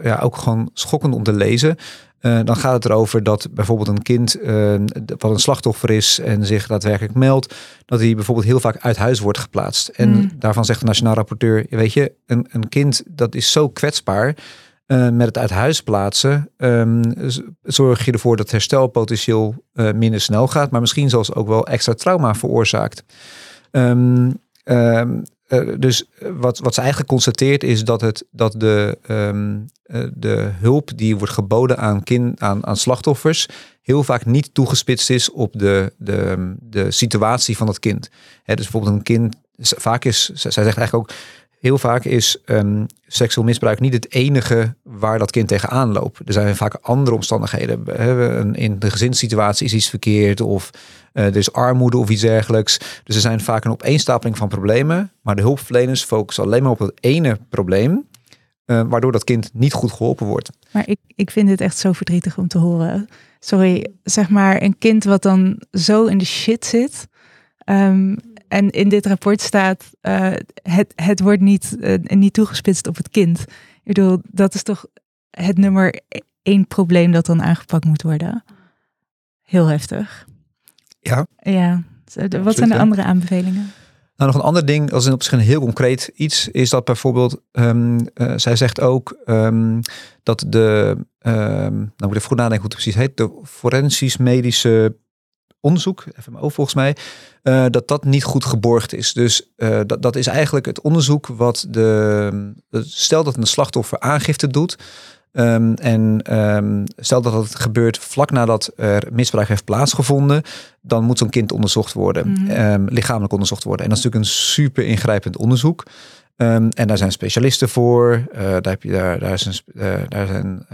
ja, ook gewoon schokkend om te lezen. Eh, dan gaat het erover dat bijvoorbeeld een kind eh, wat een slachtoffer is en zich daadwerkelijk meldt, dat hij bijvoorbeeld heel vaak uit huis wordt geplaatst. En Mm. daarvan zegt de nationaal rapporteur, weet je, een, een kind dat is zo kwetsbaar. Eh, met het uit huis plaatsen ehm, zorg je ervoor dat herstelpotentieel minder snel gaat, maar misschien zelfs ook wel extra trauma veroorzaakt. Ehm, eh, dus wat, wat ze eigenlijk constateert is dat, het, dat de, ehm, eh, de hulp die wordt geboden aan, kind, aan, aan slachtoffers heel vaak niet toegespitst is op de, de, de situatie van het kind. Hè, dus bijvoorbeeld een kind, vaak is, zij zegt eigenlijk ook, heel vaak is ehm, seksueel misbruik niet het enige waar dat kind tegenaan loopt. Er zijn vaak andere omstandigheden. In de gezinssituatie is iets verkeerd of eh, er is armoede of iets dergelijks. Dus er zijn vaak een opeenstapeling van problemen. Maar de hulpverleners focussen alleen maar op dat ene probleem. eh, waardoor dat kind niet goed geholpen wordt. Maar ik, ik vind dit echt zo verdrietig om te horen. Sorry, zeg maar een kind wat dan zo in de shit zit. ehm, en in dit rapport staat, uh, het, het wordt niet, uh, niet toegespitst op het kind. Ik bedoel, dat is toch het nummer één probleem dat dan aangepakt moet worden. Heel heftig. Ja. Ja. Wat zijn de andere aanbevelingen? Nou, nog een ander ding, als in op zich een heel concreet iets, is dat bijvoorbeeld, um, uh, zij zegt ook um, dat de, um, nou moet ik even goed nadenken hoe het precies heet, de forensisch medische onderzoek, FMO volgens mij, uh, dat dat niet goed geborgd is. Dus uh, dat, dat is eigenlijk het onderzoek wat de, stel dat een slachtoffer aangifte doet, Um, en um, stel dat het gebeurt vlak nadat er misbruik heeft plaatsgevonden, dan moet zo'n kind onderzocht worden, mm -hmm. um, lichamelijk onderzocht worden. En dat is natuurlijk een super ingrijpend onderzoek. en daar zijn specialisten voor. Uh, daar, heb je, daar, daar, is een, uh, daar zijn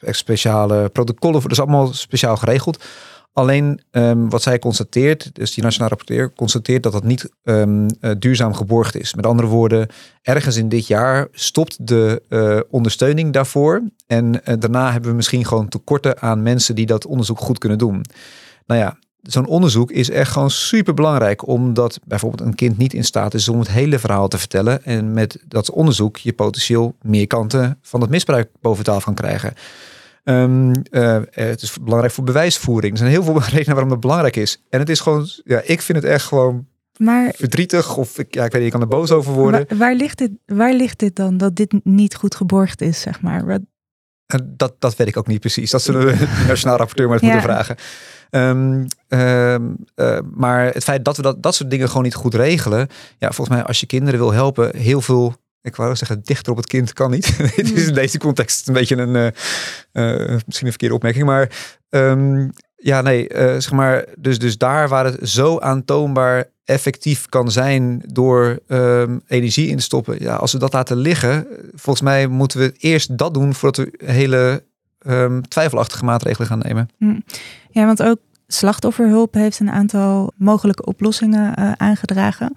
speciale protocollen voor. Dat is allemaal speciaal geregeld. Alleen um, wat zij constateert, dus die nationale rapporteur constateert dat dat niet um, uh, duurzaam geborgd is. Met andere woorden, ergens in dit jaar stopt de uh, ondersteuning daarvoor. En uh, daarna hebben we misschien gewoon tekorten aan mensen die dat onderzoek goed kunnen doen. Nou ja, zo'n onderzoek is echt gewoon super belangrijk, omdat bijvoorbeeld een kind niet in staat is om het hele verhaal te vertellen. En met dat onderzoek je potentieel meer kanten van het misbruik boven tafel kan krijgen. Um, uh, het is belangrijk voor bewijsvoering. Er zijn heel veel redenen waarom het belangrijk is. En het is gewoon, ja, ik vind het echt gewoon maar, verdrietig. Of ik, ja, ik weet niet, ik kan er boos over worden. Waar, waar, ligt dit, waar ligt dit dan dat dit niet goed geborgd is, zeg maar? Wat... Dat, dat weet ik ook niet precies. Dat zullen we de nationaal rapporteur maar eens ja. moeten vragen. Um, um, uh, maar het feit dat we dat, dat soort dingen gewoon niet goed regelen. Ja, volgens mij als je kinderen wil helpen, heel veel ik wou zeggen, dichter op het kind kan niet. Het is in deze context een beetje een, uh, uh, misschien een verkeerde opmerking, maar um, ja, nee, uh, zeg maar, dus, dus daar waar het zo aantoonbaar effectief kan zijn door um, energie in te stoppen, ja, als we dat laten liggen, volgens mij moeten we eerst dat doen voordat we hele um, twijfelachtige maatregelen gaan nemen. Ja, want ook slachtofferhulp heeft een aantal mogelijke oplossingen aangedragen.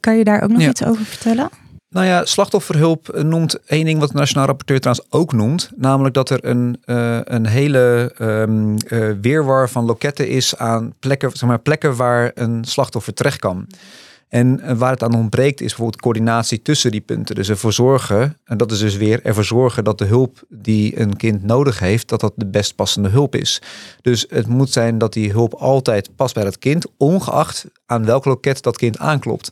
Kan je daar ook nog ja. iets over vertellen? Nou ja, slachtofferhulp noemt één ding wat de Nationaal Rapporteur trouwens ook noemt. Namelijk dat er een, uh, een hele um, weerwar van loketten is aan plekken, zeg maar, plekken waar een slachtoffer terecht kan. En uh, waar het aan ontbreekt is bijvoorbeeld coördinatie tussen die punten. Dus ervoor zorgen, en dat is dus weer ervoor zorgen dat de hulp die een kind nodig heeft, dat dat de best passende hulp is. Dus het moet zijn dat die hulp altijd past bij het kind, ongeacht aan welk loket dat kind aanklopt.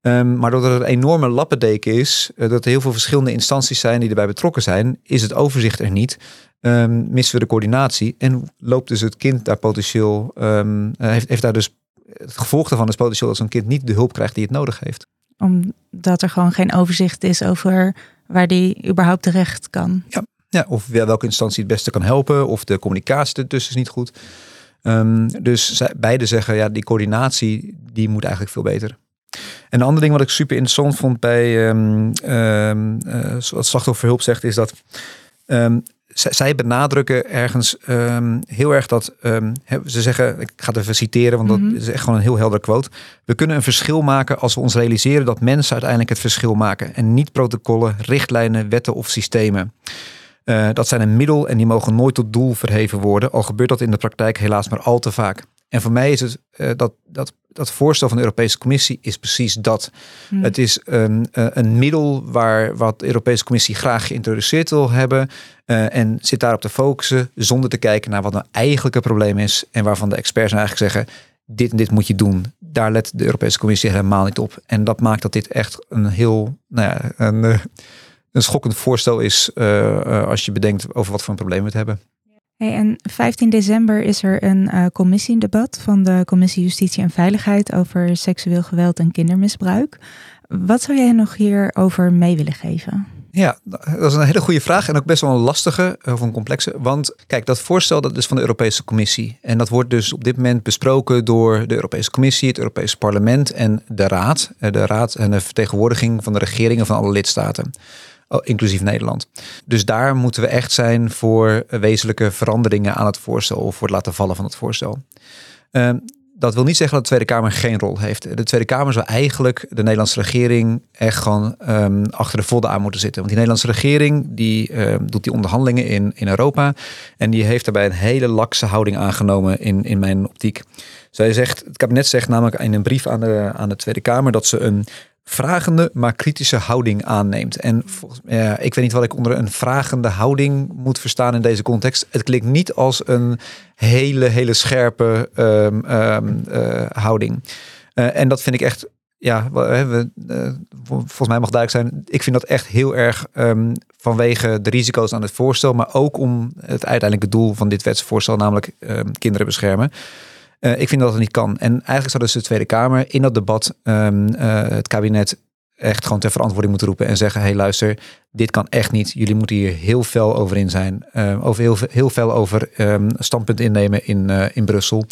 Um, maar doordat er een enorme lappendeken is, uh, dat er heel veel verschillende instanties zijn die erbij betrokken zijn, is het overzicht er niet. Um, missen we de coördinatie en loopt dus het kind daar potentieel, um, heeft, heeft daar dus het gevolg daarvan is potentieel dat zo'n kind niet de hulp krijgt die het nodig heeft. Omdat er gewoon geen overzicht is over waar die überhaupt terecht kan. Ja, ja of welke instantie het beste kan helpen, of de communicatie ertussen is niet goed. dus beide zeggen, ja, die coördinatie die moet eigenlijk veel beter. En een ander ding wat ik super interessant vond bij um, um, uh, wat slachtofferhulp zegt, is dat um, zij benadrukken ergens heel erg dat ze zeggen, ik ga het even citeren, want dat mm -hmm. is echt gewoon een heel helder quote. We kunnen een verschil maken als we ons realiseren dat mensen uiteindelijk het verschil maken en niet protocollen, richtlijnen, wetten of systemen. Uh, dat zijn een middel en die mogen nooit tot doel verheven worden, al gebeurt dat in de praktijk helaas maar al te vaak. En voor mij is het uh, dat, dat, dat voorstel van de Europese Commissie is precies dat. Hmm. Het is een, uh, een middel waar wat de Europese Commissie graag geïntroduceerd wil hebben. Uh, en zit daarop te focussen zonder te kijken naar wat nou eigenlijk het probleem is. En waarvan de experts nou eigenlijk zeggen, dit en dit moet je doen. Daar let de Europese Commissie helemaal niet op. En dat maakt dat dit echt een heel, nou ja, een, een schokkend voorstel is als je bedenkt over wat voor een probleem we het hebben. Hey, en 15 december is er een uh, commissiedebat van de Commissie Justitie en Veiligheid over seksueel geweld en kindermisbruik. Wat zou jij nog hierover mee willen geven? Ja, dat is een hele goede vraag en ook best wel een lastige of een complexe. Want kijk, dat voorstel dat is van de Europese Commissie. En dat wordt dus op dit moment besproken door de Europese Commissie, het Europese Parlement en de Raad. Eh, de Raad en de vertegenwoordiging van de regeringen van alle lidstaten. Oh, inclusief Nederland. Dus daar moeten we echt zijn voor wezenlijke veranderingen aan het voorstel of voor het laten vallen van het voorstel. Uh, dat wil niet zeggen dat de Tweede Kamer geen rol heeft. De Tweede Kamer zou eigenlijk de Nederlandse regering echt gewoon ehm, achter de vodden aan moeten zitten. Want die Nederlandse regering die ehm, doet die onderhandelingen in, in Europa. En die heeft daarbij een hele lakse houding aangenomen in, in mijn optiek. Zij zegt, het kabinet zegt namelijk in een brief aan de, aan de Tweede Kamer dat ze een vragende, maar kritische houding aanneemt. En ja, ik weet niet wat ik onder een vragende houding moet verstaan in deze context. Het klinkt niet als een hele, hele scherpe ehm, ehm, eh, houding. Eh, en dat vind ik echt, ja, we, eh, volgens mij mag duidelijk zijn. Ik vind dat echt heel erg ehm, vanwege de risico's aan het voorstel, maar ook om het uiteindelijke doel van dit wetsvoorstel, namelijk kinderen beschermen. Uh, ik vind dat het niet kan. En eigenlijk zou dus de Tweede Kamer in dat debat um, uh, het kabinet echt gewoon ter verantwoording moeten roepen en zeggen: hey, luister, dit kan echt niet. Jullie moeten hier heel fel over in zijn. Uh, over heel, heel fel over um, standpunt innemen in, in Brussel.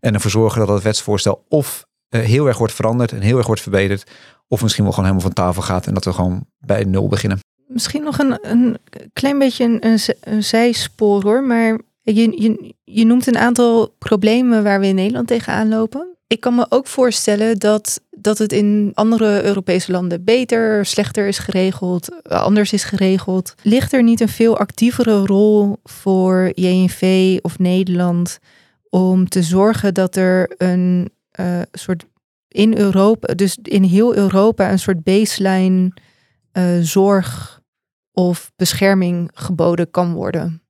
En ervoor zorgen dat het wetsvoorstel of heel erg wordt veranderd en heel erg wordt verbeterd. Of misschien wel gewoon helemaal van tafel gaat en dat we gewoon bij nul beginnen. Misschien nog een, een klein beetje een, een zijspoor hoor. Maar je, je, noemt een aantal problemen waar we in Nederland tegenaan lopen. Ik kan me ook voorstellen dat, dat het in andere Europese landen beter, slechter is geregeld, anders is geregeld. Ligt er niet een veel actievere rol voor JNV of Nederland om te zorgen dat er een uh, soort in Europa, dus in heel Europa, een soort baseline uh, zorg of bescherming geboden kan worden?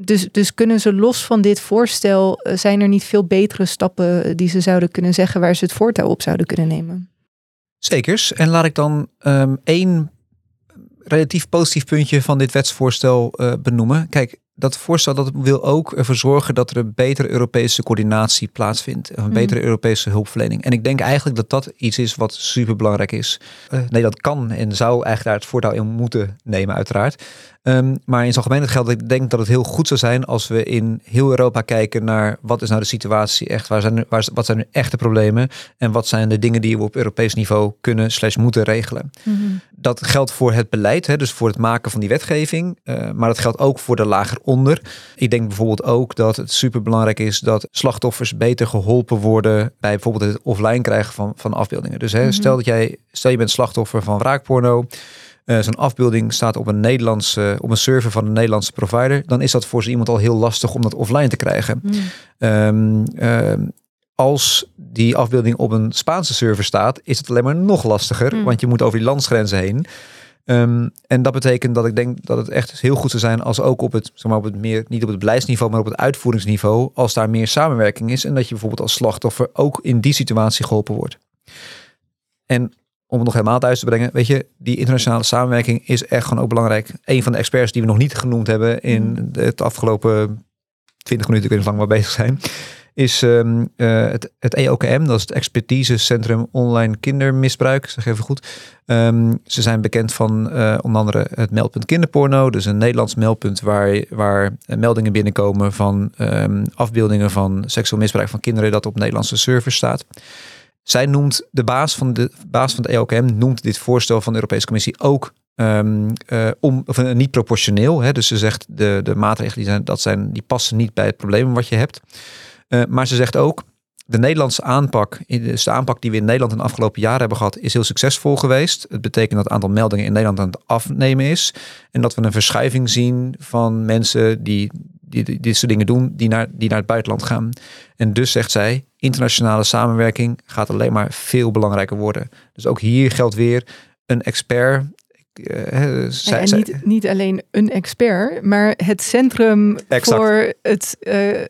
Dus, dus kunnen ze los van dit voorstel, eh, zijn er niet veel betere stappen die ze zouden kunnen zeggen waar ze het voortouw op zouden kunnen nemen? Zekers. En laat ik dan um, één relatief positief puntje van dit wetsvoorstel uh, benoemen. Kijk, dat voorstel dat wil ook ervoor zorgen dat er een betere Europese coördinatie plaatsvindt. Een mhm. betere Europese hulpverlening. En ik denk eigenlijk dat dat iets is wat super belangrijk is. Uh, nee, dat kan en zou eigenlijk daar het voortouw in moeten nemen, uiteraard. Um, maar in zijn algemeenheid geldt, ik denk dat het heel goed zou zijn als we in heel Europa kijken naar wat is nou de situatie echt, waar zijn, waar, wat zijn nu echte problemen en wat zijn de dingen die we op Europees niveau kunnen slash moeten regelen. Mm -hmm. Dat geldt voor het beleid, hè, dus voor het maken van die wetgeving, uh, maar dat geldt ook voor de lager onder. Ik denk bijvoorbeeld ook dat het super belangrijk is dat slachtoffers beter geholpen worden bij bijvoorbeeld het offline krijgen van, van afbeeldingen. Dus hè, mm -hmm. stel dat jij, stel je bent slachtoffer van wraakporno. Uh, Zo'n afbeelding staat op een, Nederlandse, op een server van een Nederlandse provider. Dan is dat voor zo iemand al heel lastig om dat offline te krijgen. Mm. Um, als die afbeelding op een Spaanse server staat, is het alleen maar nog lastiger. Mm. Want je moet over die landsgrenzen heen. Um, en dat betekent dat ik denk dat het echt heel goed zou zijn als ook op het, zeg maar, op het meer, niet op het beleidsniveau, maar op het uitvoeringsniveau, als daar meer samenwerking is en dat je bijvoorbeeld als slachtoffer ook in die situatie geholpen wordt. En om het nog helemaal thuis te brengen, weet je, die internationale samenwerking is echt gewoon ook belangrijk. Een van de experts die we nog niet genoemd hebben in het afgelopen 20 minuten, kunnen lang maar bezig zijn, is um, uh, het, het EOKM, dat is het Expertisecentrum Online Kindermisbruik, zeg even goed. Um, ze zijn bekend van uh, onder andere het meldpunt kinderporno, dus een Nederlands meldpunt waar, waar meldingen binnenkomen van um, afbeeldingen van seksueel misbruik van kinderen dat op Nederlandse servers staat. Zij noemt de baas van de baas van de EOKM noemt dit voorstel van de Europese Commissie ook uh, om, of, uh, niet proportioneel. Hè? Dus ze zegt de, de maatregelen die, zijn, dat zijn, die passen niet bij het probleem wat je hebt. Uh, maar ze zegt ook, de Nederlandse aanpak, dus de aanpak die we in Nederland in de afgelopen jaren hebben gehad, is heel succesvol geweest. Het betekent dat het aantal meldingen in Nederland aan het afnemen is. En dat we een verschuiving zien van mensen die, die, die dit soort dingen doen, die naar, die naar het buitenland gaan. En dus zegt zij, internationale samenwerking gaat alleen maar veel belangrijker worden. Dus ook hier geldt weer een expert uh, zij, en niet, niet alleen een expert, maar het centrum voor, het, uh, uh,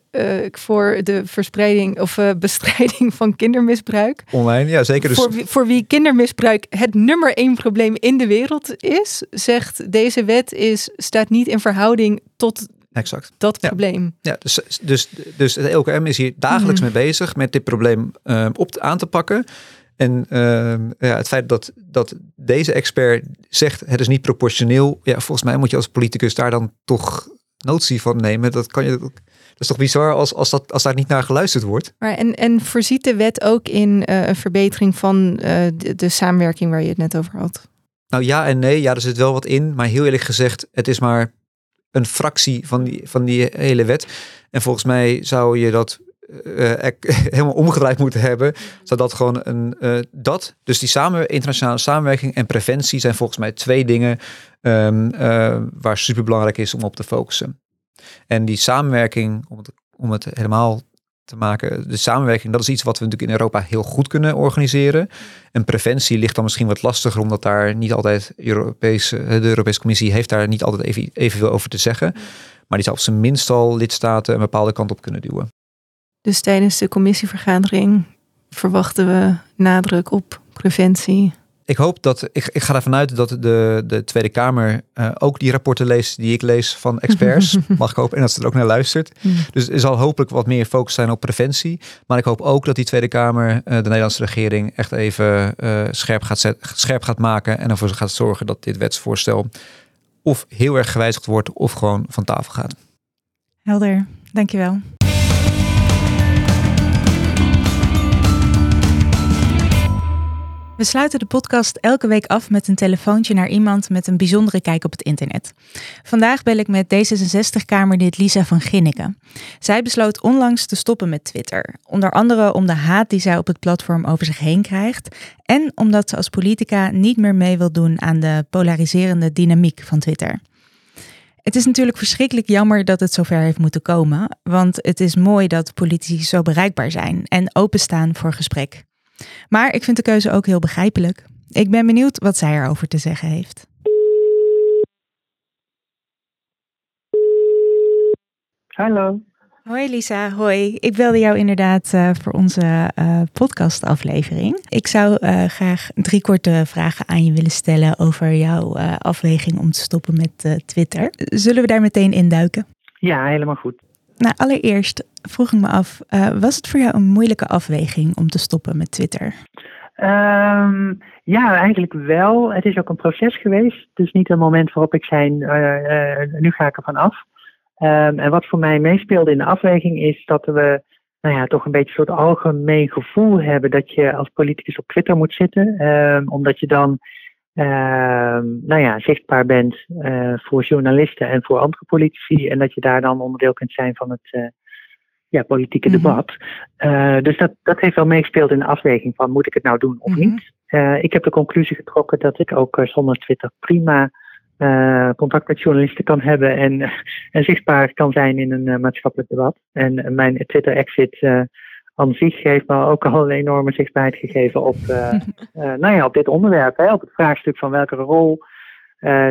voor de verspreiding of bestrijding van kindermisbruik. Online, ja zeker. Dus... Voor, wie, voor wie kindermisbruik het nummer één probleem in de wereld is, zegt deze wet is, staat niet in verhouding tot Exact. Dat probleem. Ja, dus, dus, dus het LKM is hier dagelijks mm. mee bezig met dit probleem op aan te pakken. En uh, ja, het feit dat, dat deze expert zegt het is niet proportioneel. Ja, volgens mij moet je als politicus daar dan toch notie van nemen. Dat kan je. Dat is toch bizar als, als, dat, als daar niet naar geluisterd wordt. Maar en, en voorziet de wet ook in uh, een verbetering van uh, de, de samenwerking waar je het net over had? Nou ja en nee, ja, er zit wel wat in. Maar heel eerlijk gezegd, het is maar een fractie van die, van die hele wet. En volgens mij zou je dat eh, helemaal omgedraaid moeten hebben. Zodat gewoon een, eh, dat, dus die samen, internationale samenwerking en preventie zijn volgens mij twee dingen ehm, eh, waar super belangrijk is om op te focussen. En die samenwerking, om het, om het helemaal te maken, de samenwerking, dat is iets wat we natuurlijk in Europa heel goed kunnen organiseren. En preventie ligt dan misschien wat lastiger, omdat daar niet altijd Europese, de Europese Commissie heeft daar niet altijd even, evenveel over te zeggen. Maar die zou op zijn minst al lidstaten een bepaalde kant op kunnen duwen. Dus tijdens de commissievergadering verwachten we nadruk op preventie. Ik hoop dat, ik, ik ga ervan uit dat de, de Tweede Kamer eh, ook die rapporten leest die ik lees van experts. Mag ik hopen en dat ze er ook naar luistert. Dus er zal hopelijk wat meer focus zijn op preventie. Maar ik hoop ook dat die Tweede Kamer, eh, de Nederlandse regering, echt even eh, scherp, gaat zet, scherp gaat maken. En ervoor gaat zorgen dat dit wetsvoorstel of heel erg gewijzigd wordt of gewoon van tafel gaat. Helder, dankjewel. We sluiten de podcast elke week af met een telefoontje naar iemand met een bijzondere kijk op het internet. Vandaag bel ik met D66-Kamerlid Lisa van Ginneken. Zij besloot onlangs te stoppen met Twitter. Onder andere om de haat die zij op het platform over zich heen krijgt. En omdat ze als politica niet meer mee wil doen aan de polariserende dynamiek van Twitter. Het is natuurlijk verschrikkelijk jammer dat het zover heeft moeten komen. Want het is mooi dat politici zo bereikbaar zijn en openstaan voor gesprek. Maar ik vind de keuze ook heel begrijpelijk. Ik ben benieuwd wat zij erover te zeggen heeft. Hallo. Hoi Lisa, hoi. Ik belde jou inderdaad uh, voor onze uh, podcastaflevering. Ik zou uh, graag drie korte vragen aan je willen stellen over jouw afweging om te stoppen met Twitter. Zullen we daar meteen induiken? Ja, helemaal goed. Nou, allereerst vroeg ik me af, was het voor jou een moeilijke afweging om te stoppen met Twitter? Um, ja, eigenlijk wel. Het is ook een proces geweest. Dus niet een moment waarop ik zei, nu ga ik er van af. Um, en wat voor mij meespeelde in de afweging is dat we nou ja, toch een beetje een soort algemeen gevoel hebben dat je als politicus op Twitter moet zitten. Um, omdat je dan nou ja, zichtbaar bent uh, voor journalisten en voor andere politici. En dat je daar dan onderdeel kunt zijn van het uh, ja, politieke Mhm. debat. Uh, dus dat, dat heeft wel meegespeeld in de afweging van moet ik het nou doen of Mhm. niet. ik heb de conclusie getrokken dat ik ook zonder Twitter prima contact met journalisten kan hebben en, en zichtbaar kan zijn in een maatschappelijk debat. En mijn Twitter-exit aan zich heeft me ook al een enorme zichtbaarheid gegeven op, nou ja, op dit onderwerp. Hè, op het vraagstuk van welke rol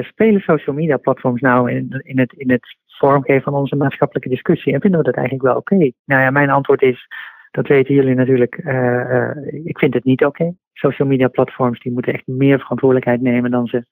spelen social media platforms nou in, in, het, in het vormgeven van onze maatschappelijke discussie. En vinden we dat eigenlijk wel oké? Okay? Nou ja, mijn antwoord is, dat weten jullie natuurlijk, ik vind het niet oké. Okay. Social media platforms die moeten echt meer verantwoordelijkheid nemen dan ze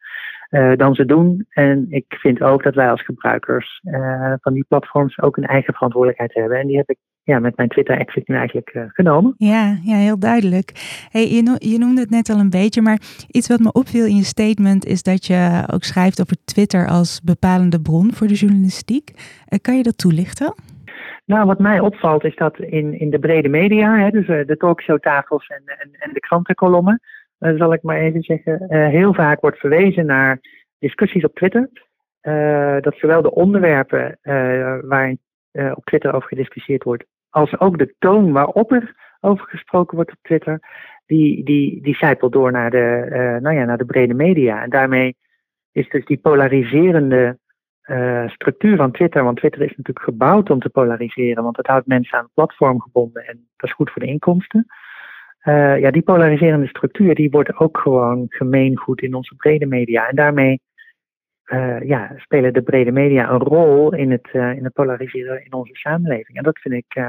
uh, dan ze doen. En ik vind ook dat wij als gebruikers uh, van die platforms ook een eigen verantwoordelijkheid hebben. En die heb ik ja, met mijn Twitter-exit nu eigenlijk uh, genomen. Ja, ja, heel duidelijk. Hey, je, no je noemde het net al een beetje, maar iets wat me opviel in je statement is dat je ook schrijft over Twitter als bepalende bron voor de journalistiek. kan je dat toelichten? Nou, wat mij opvalt is dat in, in de brede media, hè, dus de talkshowtafels en, en, en de krantenkolommen, zal ik maar even zeggen, heel vaak wordt verwezen naar discussies op Twitter. Dat zowel de onderwerpen waar op Twitter over gediscussieerd wordt, als ook de toon waarop er over gesproken wordt op Twitter, die, die, die zijpelt door naar de, nou ja, naar de brede media. En daarmee is dus die polariserende structuur van Twitter, want Twitter is natuurlijk gebouwd om te polariseren, want het houdt mensen aan het platform gebonden en dat is goed voor de inkomsten. Uh, ja, die polariserende structuur die wordt ook gewoon gemeengoed in onze brede media. En daarmee uh, ja, spelen de brede media een rol in het, uh, in het polariseren in onze samenleving. En dat vind ik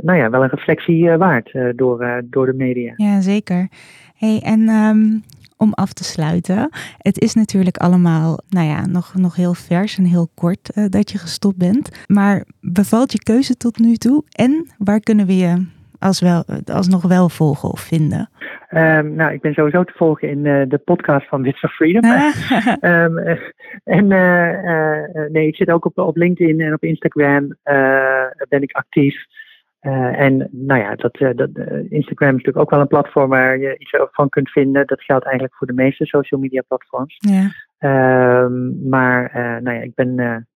nou ja, wel een reflectie waard door, door de media. Ja, zeker. Hey, en um, om af te sluiten, het is natuurlijk allemaal nou ja, nog, nog heel vers en heel kort dat je gestopt bent. Maar bevalt je keuze tot nu toe? En waar kunnen we je als wel, alsnog wel volgen of vinden? Um, nou, ik ben sowieso te volgen in uh, de podcast van Bits of Freedom. um, en uh, uh, nee, ik zit ook op, op LinkedIn en op Instagram ben ik actief. en nou ja, dat, dat, Instagram is natuurlijk ook wel een platform waar je iets van kunt vinden. Dat geldt eigenlijk voor de meeste social media platforms. Ja. Um, maar nou ja, ik ben.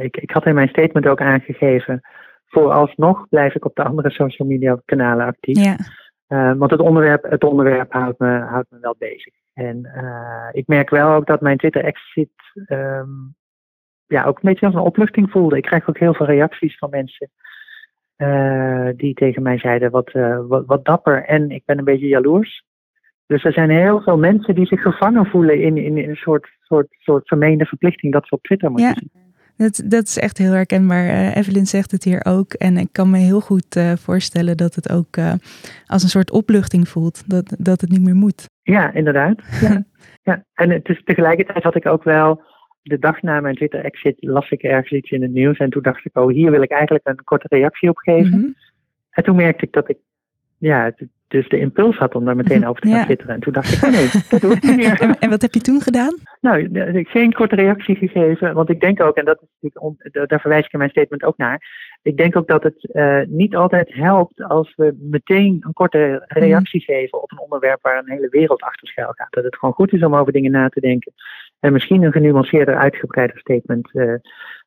ik, ik had in mijn statement ook aangegeven vooralsnog blijf ik op de andere social media kanalen actief. Ja. Uh, want het onderwerp, het onderwerp houdt, me, houdt me wel bezig. En uh, ik merk wel ook dat mijn Twitter-exit um, ja, ook een beetje als een opluchting voelde. Ik krijg ook heel veel reacties van mensen uh, die tegen mij zeiden wat, wat, wat dapper en ik ben een beetje jaloers. Dus er zijn heel veel mensen die zich gevangen voelen in, in, in een soort, soort, soort vermeende verplichting dat ze op Twitter moeten ja. zien. Dat, dat is echt heel herkenbaar. Uh, Evelyn zegt het hier ook. En ik kan me heel goed uh, voorstellen dat het ook uh, als een soort opluchting voelt. Dat, dat het niet meer moet. Ja, inderdaad. Ja. ja. En het is, tegelijkertijd had ik ook wel. De dag na mijn Twitter-exit las ik ergens iets in het nieuws. En toen dacht ik, oh, hier wil ik eigenlijk een korte reactie op geven. Mhm. Mm -hmm. En toen merkte ik dat ik. Ja, dus de impuls had om daar meteen over te gaan Ja. twitteren. En toen dacht ik, oh nee, dat doe ik niet meer. En, wat heb je toen gedaan? Nou, geen korte reactie gegeven, want ik denk ook, en dat is daar verwijs ik in mijn statement ook naar. Ik denk ook dat het uh, niet altijd helpt als we meteen een korte reactie mm. geven op een onderwerp waar een hele wereld achter schuil gaat. Dat het gewoon goed is om over dingen na te denken. En misschien een genuanceerder, uitgebreider statement uh, uh,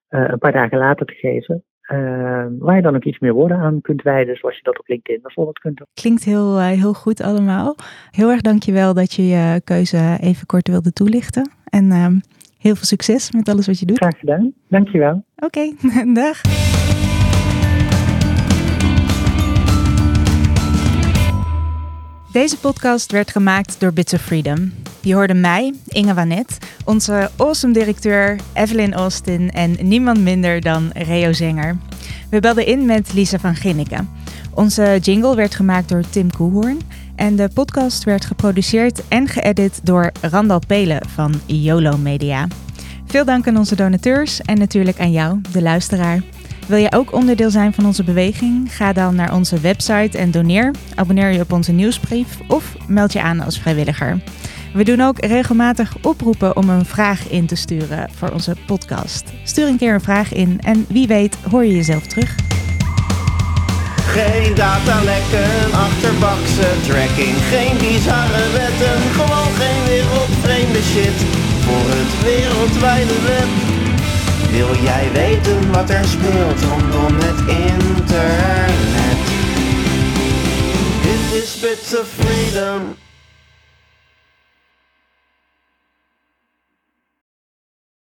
een paar dagen later te geven. Uh, waar je dan ook iets meer woorden aan kunt wijden, zoals je dat op LinkedIn bijvoorbeeld kunt doen. Klinkt heel, uh, heel goed allemaal. Heel erg dankjewel dat je je keuze even kort wilde toelichten. En uh, heel veel succes met alles wat je doet. Graag gedaan. Dankjewel. Oké, okay. dag. Deze podcast werd gemaakt door Bits of Freedom. Je hoorde mij, Inge Wanet, onze awesome directeur Evelyn Austin en niemand minder dan Reo Zenger. We belden in met Lisa van Ginneken. Onze jingle werd gemaakt door Tim Koehoorn en de podcast werd geproduceerd en geëdit door Randal Pelen van YOLO Media. Veel dank aan onze donateurs en natuurlijk aan jou, de luisteraar. Wil je ook onderdeel zijn van onze beweging? Ga dan naar onze website en doneer. Abonneer je op onze nieuwsbrief of meld je aan als vrijwilliger. We doen ook regelmatig oproepen om een vraag in te sturen voor onze podcast. Stuur een keer een vraag in en wie weet hoor je jezelf terug. Geen datalekken, achterbakse tracking, geen bizarre wetten, gewoon geen wereldvreemde shit voor het wereldwijde web. Wil jij weten wat er speelt rondom het internet? Dit is Bits of Freedom.